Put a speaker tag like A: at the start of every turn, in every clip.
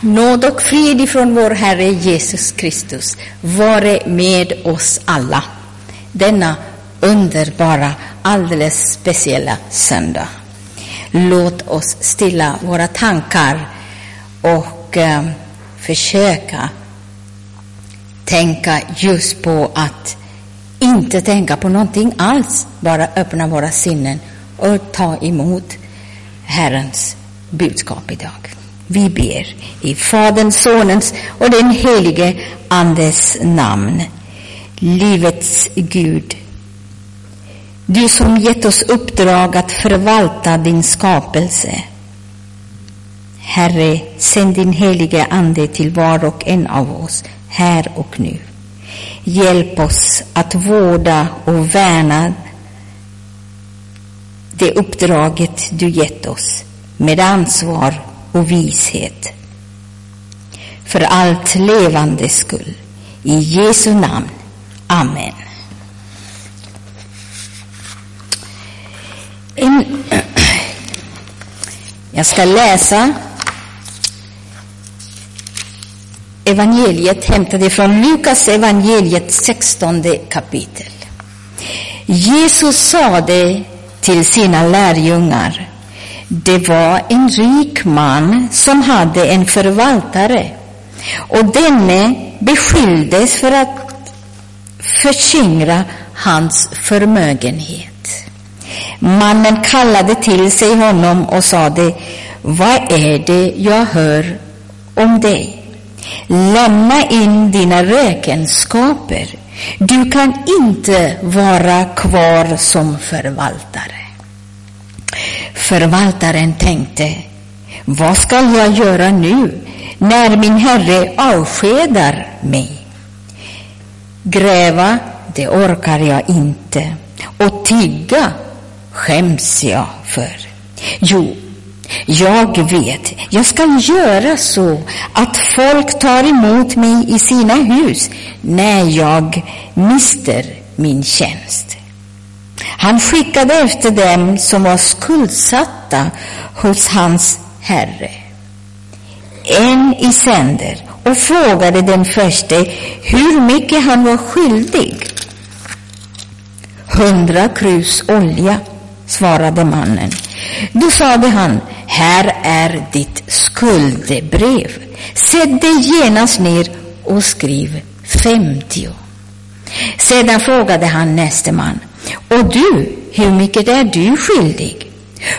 A: Nåd och frid ifrån vår Herre Jesus Kristus vare med oss alla denna underbara, alldeles speciella söndag. Låt oss stilla våra tankar och eh, försöka tänka just på att inte tänka på någonting alls, bara öppna våra sinnen och ta emot Herrens budskap idag. Vi ber i Faderns, Sonens och den helige Andes namn. Livets Gud, du som gett oss uppdrag att förvalta din skapelse. Herre, sänd din helige Ande till var och en av oss, här och nu. Hjälp oss att vårda och värna det uppdraget du gett oss med ansvar och vishet. För allt levande skull. I Jesu namn. Amen. En, jag ska läsa evangeliet hämtade från Lukas evangeliet 16 kapitel. Jesus sade till sina lärjungar det var en rik man som hade en förvaltare och denne beskylldes för att förskingra hans förmögenhet. Mannen kallade till sig honom och sade, vad är det jag hör om dig? Lämna in dina räkenskaper. Du kan inte vara kvar som förvaltare. Förvaltaren tänkte, vad skall jag göra nu när min herre avskedar mig? Gräva, det orkar jag inte. Och tigga skäms jag för. Jo, jag vet, jag ska göra så att folk tar emot mig i sina hus när jag mister min tjänst. Han skickade efter dem som var skuldsatta hos hans herre. En i sänder och frågade den förste hur mycket han var skyldig. Hundra krus olja, svarade mannen. Då sade han, här är ditt skuldebrev. Sätt dig genast ner och skriv femtio. Sedan frågade han näste man, och du, hur mycket är du skyldig?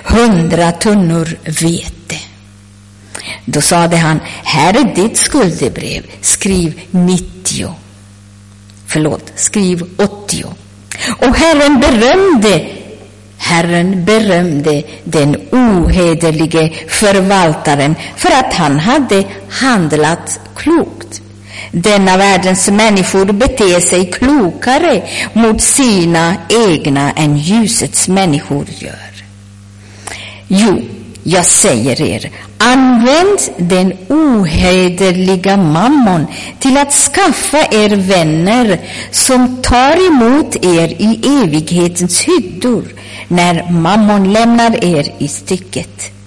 A: Hundra tunnor vete. Då sade han, här är ditt skuldebrev, skriv nittio. Förlåt, skriv åttio. Och Herren berömde Herren berömde den ohederlige förvaltaren för att han hade handlat klokt. Denna världens människor beter sig klokare mot sina egna än ljusets människor gör. Jo, jag säger er, använd den ohederliga mammon till att skaffa er vänner som tar emot er i evighetens hyddor när mammon lämnar er i stycket.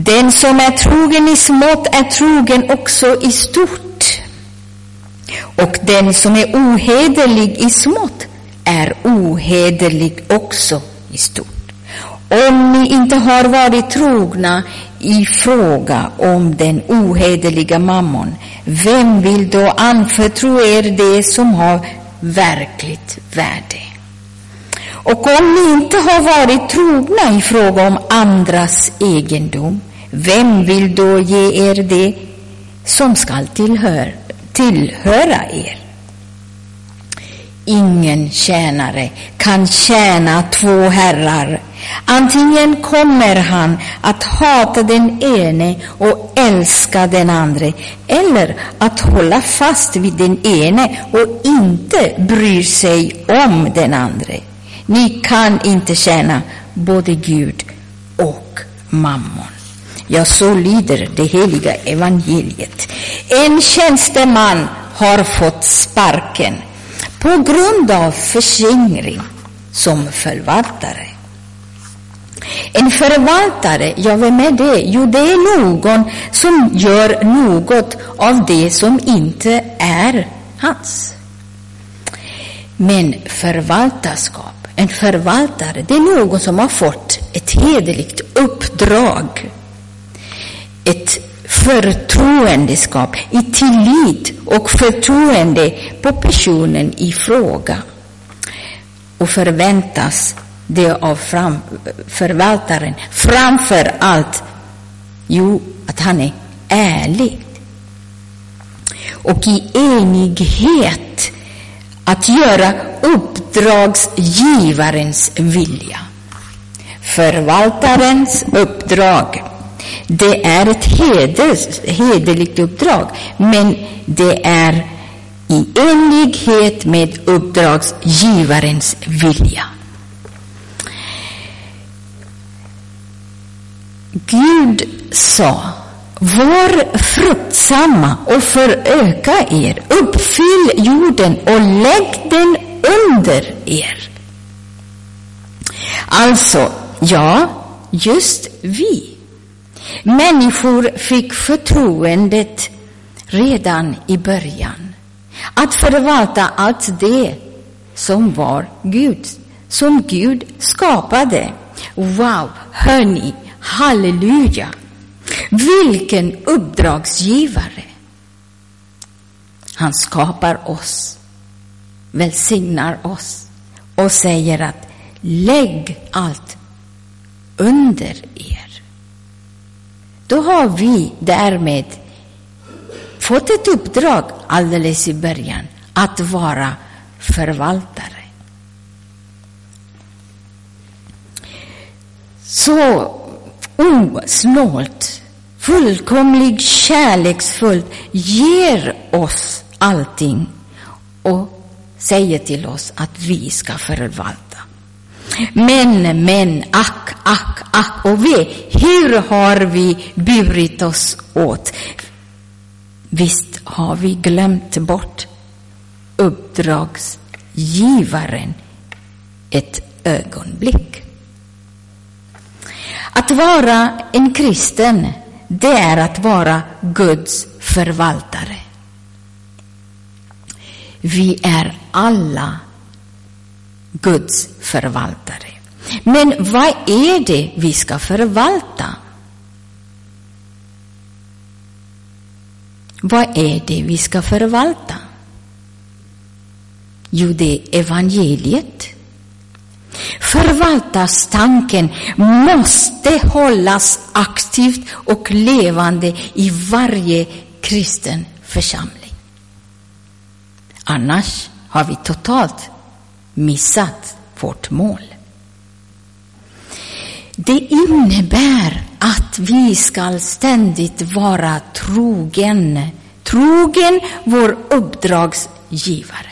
A: Den som är trogen i smått är trogen också i stort. Och den som är ohederlig i smått är ohederlig också i stort. Om ni inte har varit trogna i fråga om den ohederliga mammon, vem vill då anförtro er det som har verkligt värde? Och om ni inte har varit trogna i fråga om andras egendom, vem vill då ge er det som skall tillhör, tillhöra er? Ingen tjänare kan tjäna två herrar. Antingen kommer han att hata den ene och älska den andra, eller att hålla fast vid den ene och inte bry sig om den andra. Ni kan inte tjäna både Gud och mammon. Ja, så lyder det heliga evangeliet. En tjänsteman har fått sparken på grund av förskingring som förvaltare. En förvaltare, ja vem är det? Jo, det är någon som gör något av det som inte är hans. Men förvaltarskap, en förvaltare, det är någon som har fått ett hederligt uppdrag. Ett förtroendeskap, i tillit och förtroende på personen i fråga. Och förväntas det av fram, förvaltaren framför allt, jo, att han är ärlig. Och i enighet att göra uppdragsgivarens vilja. Förvaltarens uppdrag det är ett heders, hederligt uppdrag, men det är i enlighet med uppdragsgivarens vilja. Gud sa, var fruktsamma och föröka er, uppfyll jorden och lägg den under er. Alltså, ja, just vi Människor fick förtroendet redan i början att förvalta allt det som var Gud, som Gud skapade. Wow, hörni, halleluja! Vilken uppdragsgivare! Han skapar oss, välsignar oss och säger att lägg allt under. Då har vi därmed fått ett uppdrag alldeles i början att vara förvaltare. Så osnålt, fullkomligt kärleksfullt ger oss allting och säger till oss att vi ska förvalta. Men, men, ack, ack, ack och ve, hur har vi burit oss åt? Visst har vi glömt bort uppdragsgivaren ett ögonblick. Att vara en kristen, det är att vara Guds förvaltare. Vi är alla Guds förvaltare. Men vad är det vi ska förvalta? Vad är det vi ska förvalta? Jo, det är evangeliet. Förvaltarstanken måste hållas aktivt och levande i varje kristen församling. Annars har vi totalt missat vårt mål. Det innebär att vi ska ständigt vara trogen, trogen vår uppdragsgivare.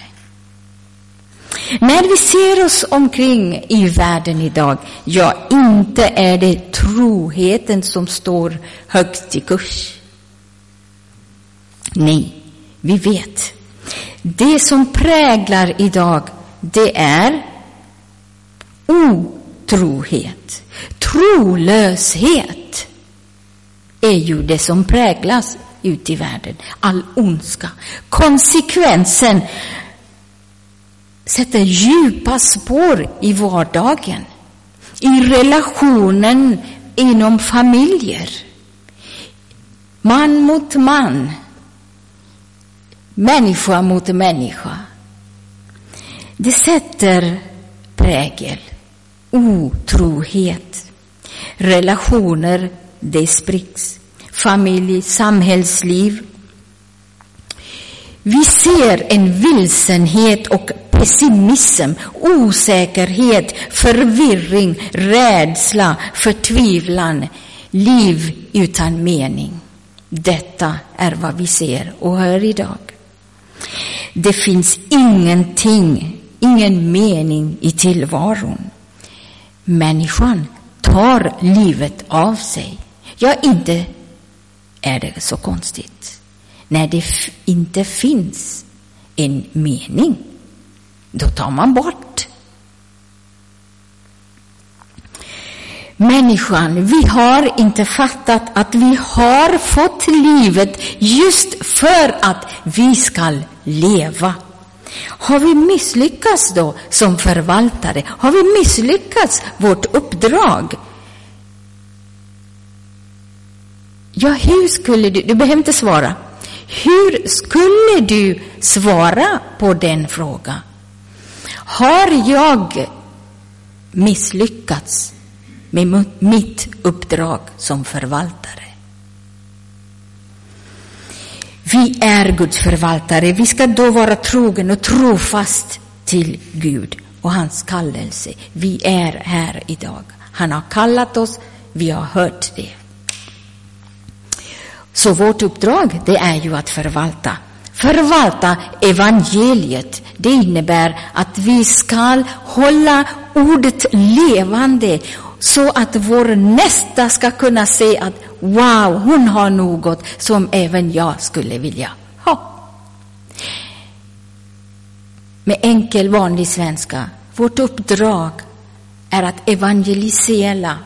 A: När vi ser oss omkring i världen idag, ja, inte är det troheten som står högst i kurs. Nej, vi vet. Det som präglar idag det är otrohet. Trolöshet är ju det som präglas ute i världen. All ondska. Konsekvensen sätter djupa spår i vardagen, i relationen inom familjer. Man mot man, människa mot människa. Det sätter prägel, otrohet. Relationer, det spricks. Familj, samhällsliv. Vi ser en vilsenhet och pessimism, osäkerhet, förvirring, rädsla, förtvivlan, liv utan mening. Detta är vad vi ser och hör idag. Det finns ingenting ingen mening i tillvaron. Människan tar livet av sig. Ja, inte är det så konstigt. När det inte finns en mening, då tar man bort. Människan, vi har inte fattat att vi har fått livet just för att vi ska leva. Har vi misslyckats då som förvaltare? Har vi misslyckats vårt uppdrag? Ja, hur skulle du, du behöver inte svara. Hur skulle du svara på den frågan? Har jag misslyckats med mitt uppdrag som förvaltare? Vi är Guds förvaltare. Vi ska då vara trogen och trofast till Gud och hans kallelse. Vi är här idag. Han har kallat oss, vi har hört det. Så vårt uppdrag, det är ju att förvalta. Förvalta evangeliet. Det innebär att vi ska hålla ordet levande så att vår nästa ska kunna se att wow, hon har något som även jag skulle vilja ha. Med enkel vanlig svenska, vårt uppdrag är att evangelisera,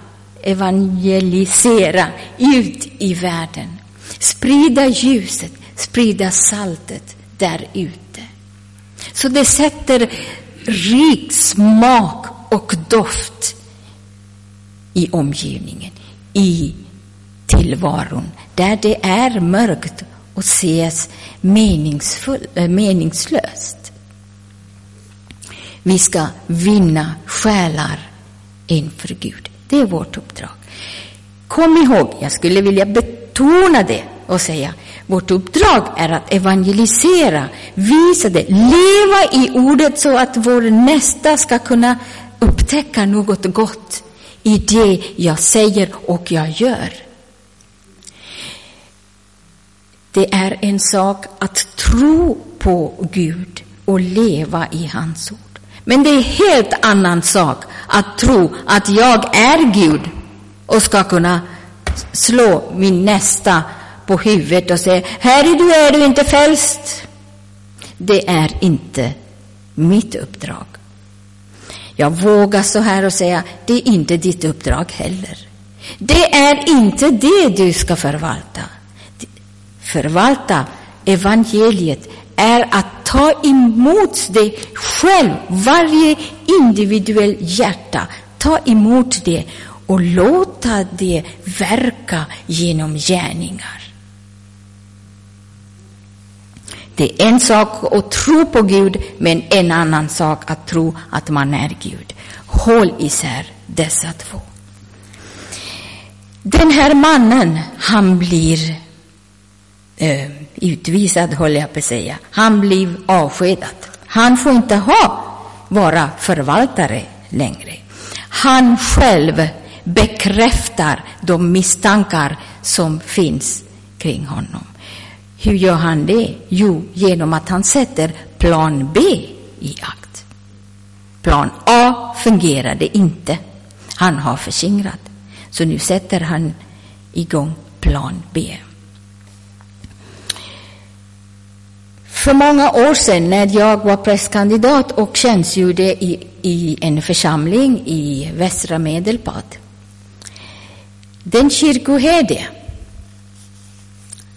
A: evangelisera ut i världen. Sprida ljuset, sprida saltet där ute. Så det sätter rik smak och doft i omgivningen, i tillvaron, där det är mörkt och ses meningsfull, eh, meningslöst. Vi ska vinna själar inför Gud. Det är vårt uppdrag. Kom ihåg, jag skulle vilja betona det och säga, vårt uppdrag är att evangelisera, visa det, leva i ordet så att vår nästa ska kunna upptäcka något gott i det jag säger och jag gör. Det är en sak att tro på Gud och leva i hans ord. Men det är en helt annan sak att tro att jag är Gud och ska kunna slå min nästa på huvudet och säga, här är du, är du inte frälst. Det är inte mitt uppdrag. Jag vågar så här och säga, det är inte ditt uppdrag heller. Det är inte det du ska förvalta. Förvalta evangeliet är att ta emot det själv, varje individuell hjärta. Ta emot det och låta det verka genom gärningar. Det är en sak att tro på Gud, men en annan sak att tro att man är Gud. Håll isär dessa två. Den här mannen, han blir eh, utvisad, håller jag på att säga. Han blir avskedad. Han får inte ha, vara förvaltare längre. Han själv bekräftar de misstankar som finns kring honom. Hur gör han det? Jo, genom att han sätter plan B i akt. Plan A fungerade inte. Han har förskingrat. Så nu sätter han igång plan B. För många år sedan när jag var prästkandidat och tjänstgjorde i, i en församling i västra Medelpad. Den kyrkoherde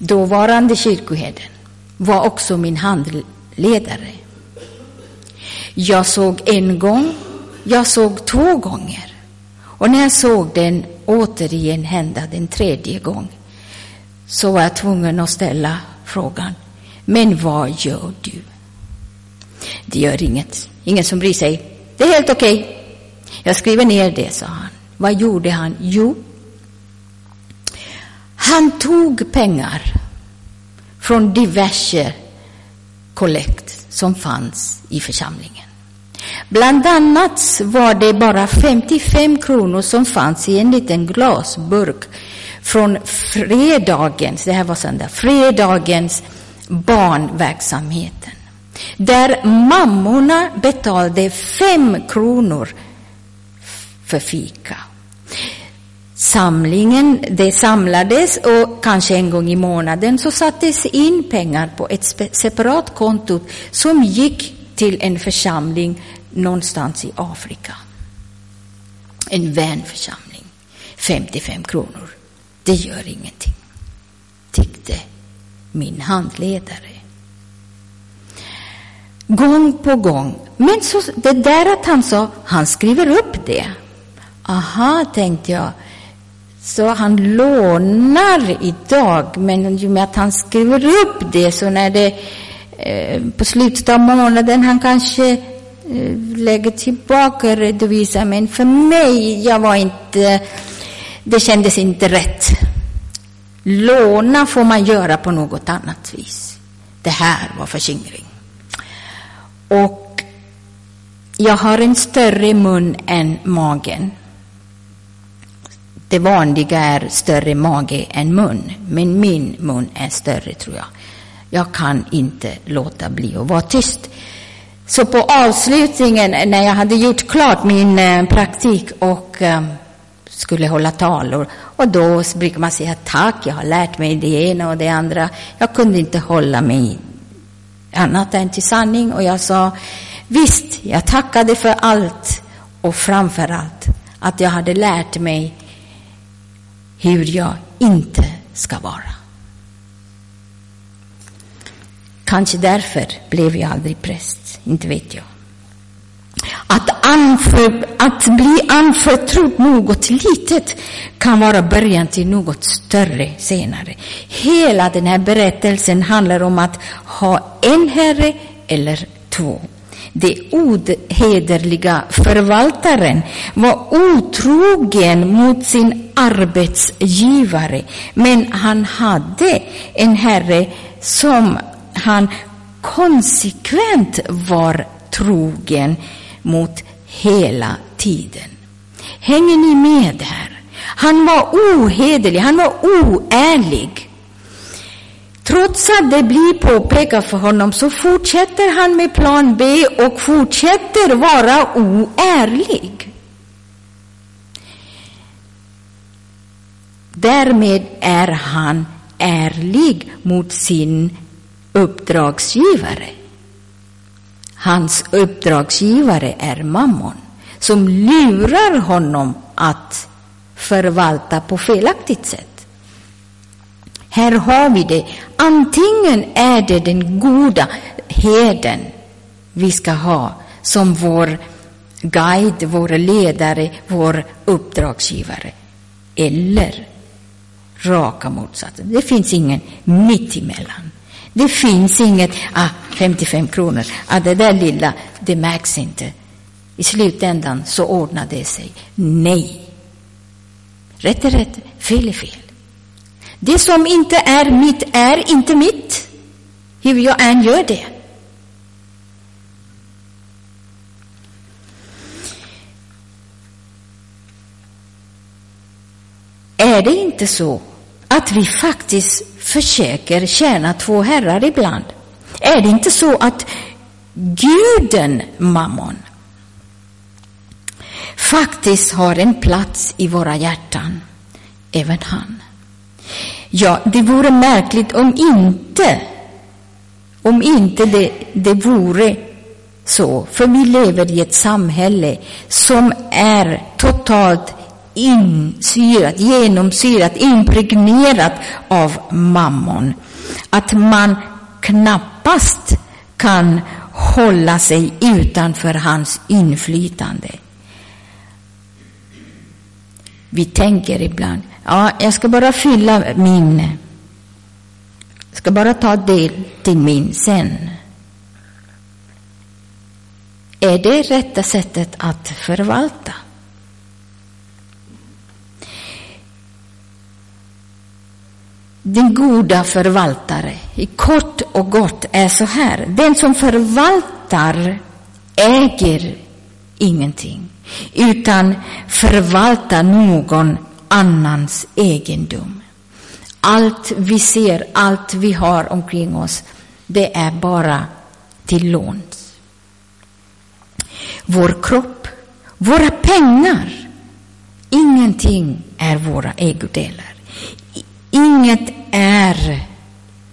A: dåvarande kyrkoherden, var också min handledare. Jag såg en gång, jag såg två gånger. Och när jag såg den återigen hända den tredje gång så var jag tvungen att ställa frågan, men vad gör du? Det gör inget, ingen som bryr sig. Det är helt okej. Okay. Jag skriver ner det, sa han. Vad gjorde han? Jo, han tog pengar från diverse kollekt som fanns i församlingen. Bland annat var det bara 55 kronor som fanns i en liten glasburk från fredagens, det här var söndag, fredagens barnverksamheten. Där mammorna betalade fem kronor för fika samlingen, det samlades och kanske en gång i månaden så sattes in pengar på ett separat konto som gick till en församling någonstans i Afrika. En vänförsamling. 55 kronor. Det gör ingenting, tyckte min handledare. Gång på gång. Men så, det där att han sa, han skriver upp det. Aha, tänkte jag. Så han lånar idag, men i och med att han skriver upp det så när det eh, på slutet av månaden han kanske eh, lägger tillbaka och redovisar. Men för mig, jag var inte, det kändes inte rätt. Låna får man göra på något annat vis. Det här var förskingring. Och jag har en större mun än magen. Det vanliga är större mage än mun, men min mun är större tror jag. Jag kan inte låta bli att vara tyst. Så på avslutningen, när jag hade gjort klart min eh, praktik och eh, skulle hålla tal, och då brukar man säga tack, jag har lärt mig det ena och det andra. Jag kunde inte hålla mig annat än till sanning och jag sa visst, jag tackade för allt och framför allt att jag hade lärt mig hur jag inte ska vara. Kanske därför blev jag aldrig präst, inte vet jag. Att, anför, att bli anförtrodd något litet kan vara början till något större senare. Hela den här berättelsen handlar om att ha en herre eller två. Det ohederliga förvaltaren var otrogen mot sin arbetsgivare, men han hade en herre som han konsekvent var trogen mot hela tiden. Hänger ni med här? Han var ohederlig, han var oärlig. Trots att det blir påpekat för honom så fortsätter han med plan B och fortsätter vara oärlig. Därmed är han ärlig mot sin uppdragsgivare. Hans uppdragsgivare är mammon som lurar honom att förvalta på felaktigt sätt. Här har vi det. Antingen är det den goda heden vi ska ha som vår guide, vår ledare, vår uppdragsgivare. Eller raka motsatsen. Det finns ingen mittemellan. Det finns inget, ah, 55 kronor, ah, det där lilla, det märks inte. I slutändan så ordnar det sig. Nej. Rätt är rätt, fel är fel. Det som inte är mitt är inte mitt, hur jag än gör det. Är det inte så att vi faktiskt försöker tjäna två herrar ibland? Är det inte så att guden mammon faktiskt har en plats i våra hjärtan, även han? Ja, det vore märkligt om inte, om inte det, det vore så, för vi lever i ett samhälle som är totalt insyrat, genomsyrat, impregnerat av mammon. Att man knappast kan hålla sig utanför hans inflytande. Vi tänker ibland, ja, jag ska bara fylla min, jag ska bara ta del till min sen. Är det rätta sättet att förvalta? Den goda förvaltare, i kort och gott, är så här. Den som förvaltar äger ingenting, utan förvaltar någon annans egendom. Allt vi ser, allt vi har omkring oss, det är bara till låns. Vår kropp, våra pengar, ingenting är våra ägodelar. Inget är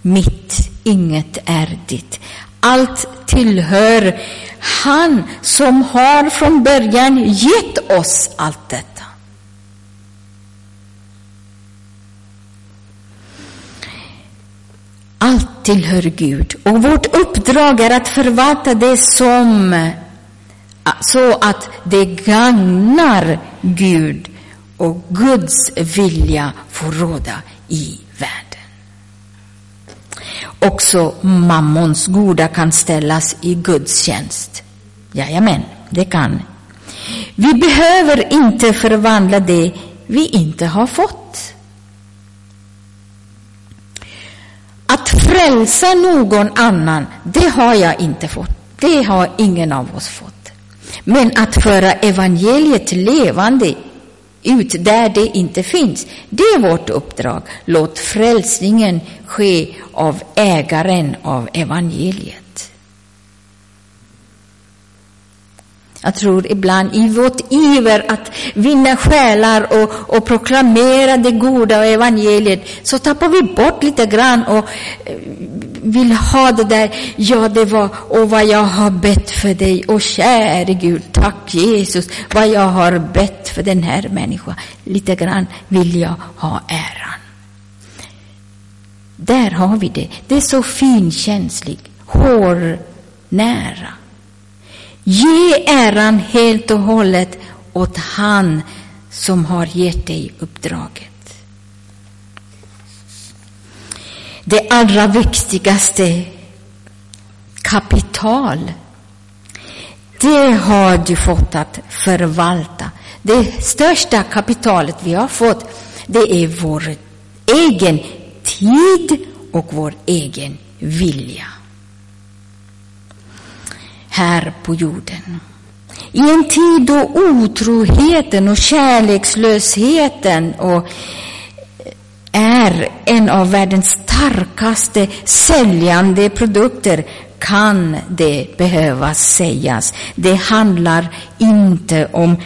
A: mitt, inget är ditt. Allt tillhör han som har från början gett oss allt detta. Allt tillhör Gud och vårt uppdrag är att förvalta det som så att det gagnar Gud och Guds vilja får råda i världen. Också mammons goda kan ställas i Guds tjänst. Jajamän, det kan. Vi behöver inte förvandla det vi inte har fått. Att frälsa någon annan, det har jag inte fått. Det har ingen av oss fått. Men att föra evangeliet levande ut där det inte finns, det är vårt uppdrag. Låt frälsningen ske av ägaren av evangeliet. Jag tror ibland i vårt iver att vinna själar och, och proklamera det goda evangeliet så tappar vi bort lite grann och eh, vill ha det där, ja det var, och vad jag har bett för dig, och käre Gud, tack Jesus, vad jag har bett för den här människan. Lite grann vill jag ha äran. Där har vi det. Det är så finkänsligt, hårnära. Ge äran helt och hållet åt han som har gett dig uppdraget. Det allra viktigaste kapital, det har du fått att förvalta. Det största kapitalet vi har fått, det är vår egen tid och vår egen vilja här på jorden. I en tid då otroheten och kärlekslösheten och är en av världens starkaste säljande produkter kan det behöva sägas. Det handlar inte om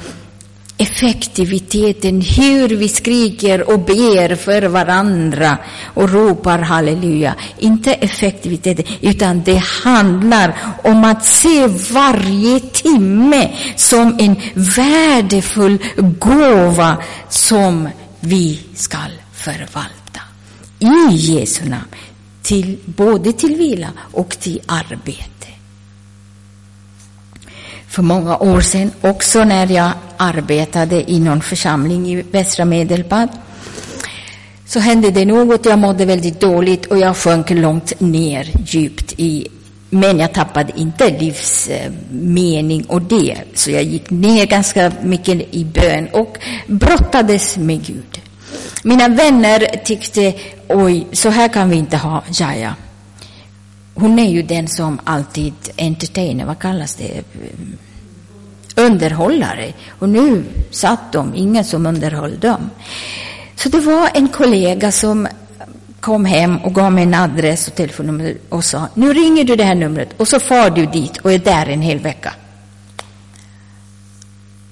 A: effektiviteten, hur vi skriker och ber för varandra och ropar halleluja. Inte effektiviteten, utan det handlar om att se varje timme som en värdefull gåva som vi skall förvalta. I Jesu namn, till, både till vila och till arbete för många år sedan, också när jag arbetade i någon församling i västra Medelpad, så hände det något. Jag mådde väldigt dåligt och jag sjönk långt ner djupt i men jag tappade inte livsmening och det, så jag gick ner ganska mycket i bön och brottades med Gud. Mina vänner tyckte, oj, så här kan vi inte ha Jaja. Hon är ju den som alltid entertainer, vad kallas det? Underhållare. Och nu satt de, ingen som underhöll dem. Så det var en kollega som kom hem och gav mig en adress och telefonnummer och sa nu ringer du det här numret och så far du dit och är där en hel vecka.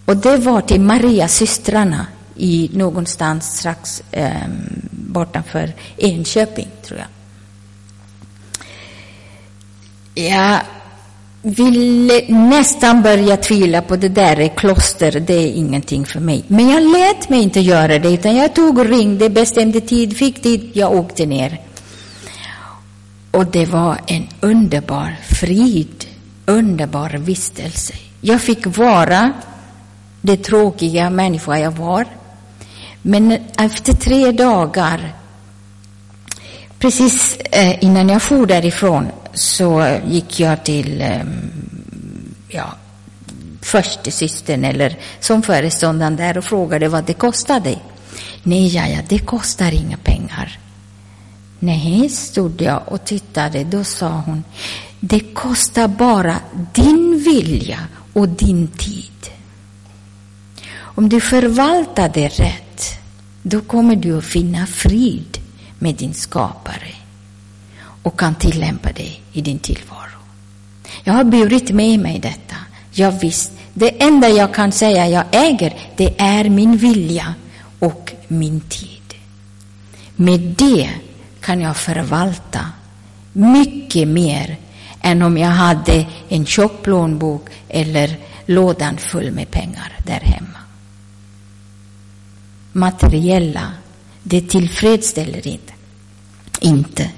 A: Och det var till Maria systrarna i någonstans strax eh, bortanför Enköping, tror jag. Ja, ville nästan börja tvivla på det där kloster, det är ingenting för mig. Men jag lät mig inte göra det, utan jag tog och ringde, bestämde tid, fick tid, jag åkte ner. Och det var en underbar frid, underbar vistelse. Jag fick vara det tråkiga människa jag var. Men efter tre dagar, precis eh, innan jag for därifrån, så gick jag till ehm, ja, förstesystern eller som föreståndaren där och frågade vad det kostade. Nej, ja, ja, det kostar inga pengar. Nej, stod jag och tittade. Då sa hon, det kostar bara din vilja och din tid. Om du förvaltar det rätt, då kommer du att finna frid med din skapare och kan tillämpa det i din tillvaro. Jag har burit med mig detta. Ja, visst, det enda jag kan säga jag äger, det är min vilja och min tid. Med det kan jag förvalta mycket mer än om jag hade en tjock plånbok eller lådan full med pengar där hemma. Materiella, det tillfredsställer inte. inte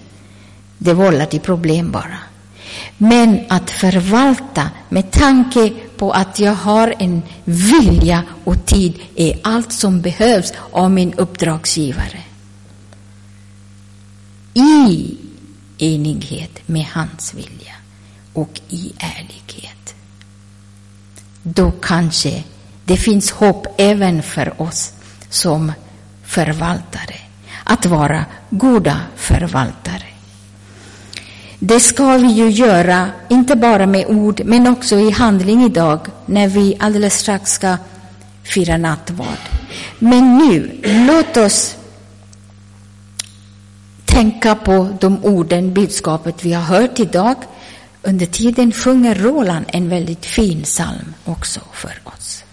A: det vållar till problem bara. Men att förvalta med tanke på att jag har en vilja och tid är allt som behövs av min uppdragsgivare. I enighet med hans vilja och i ärlighet. Då kanske det finns hopp även för oss som förvaltare, att vara goda förvaltare. Det ska vi ju göra, inte bara med ord, men också i handling idag, när vi alldeles strax ska fira nattvard. Men nu, låt oss tänka på de orden, budskapet vi har hört idag. Under tiden sjunger Roland en väldigt fin psalm också för oss.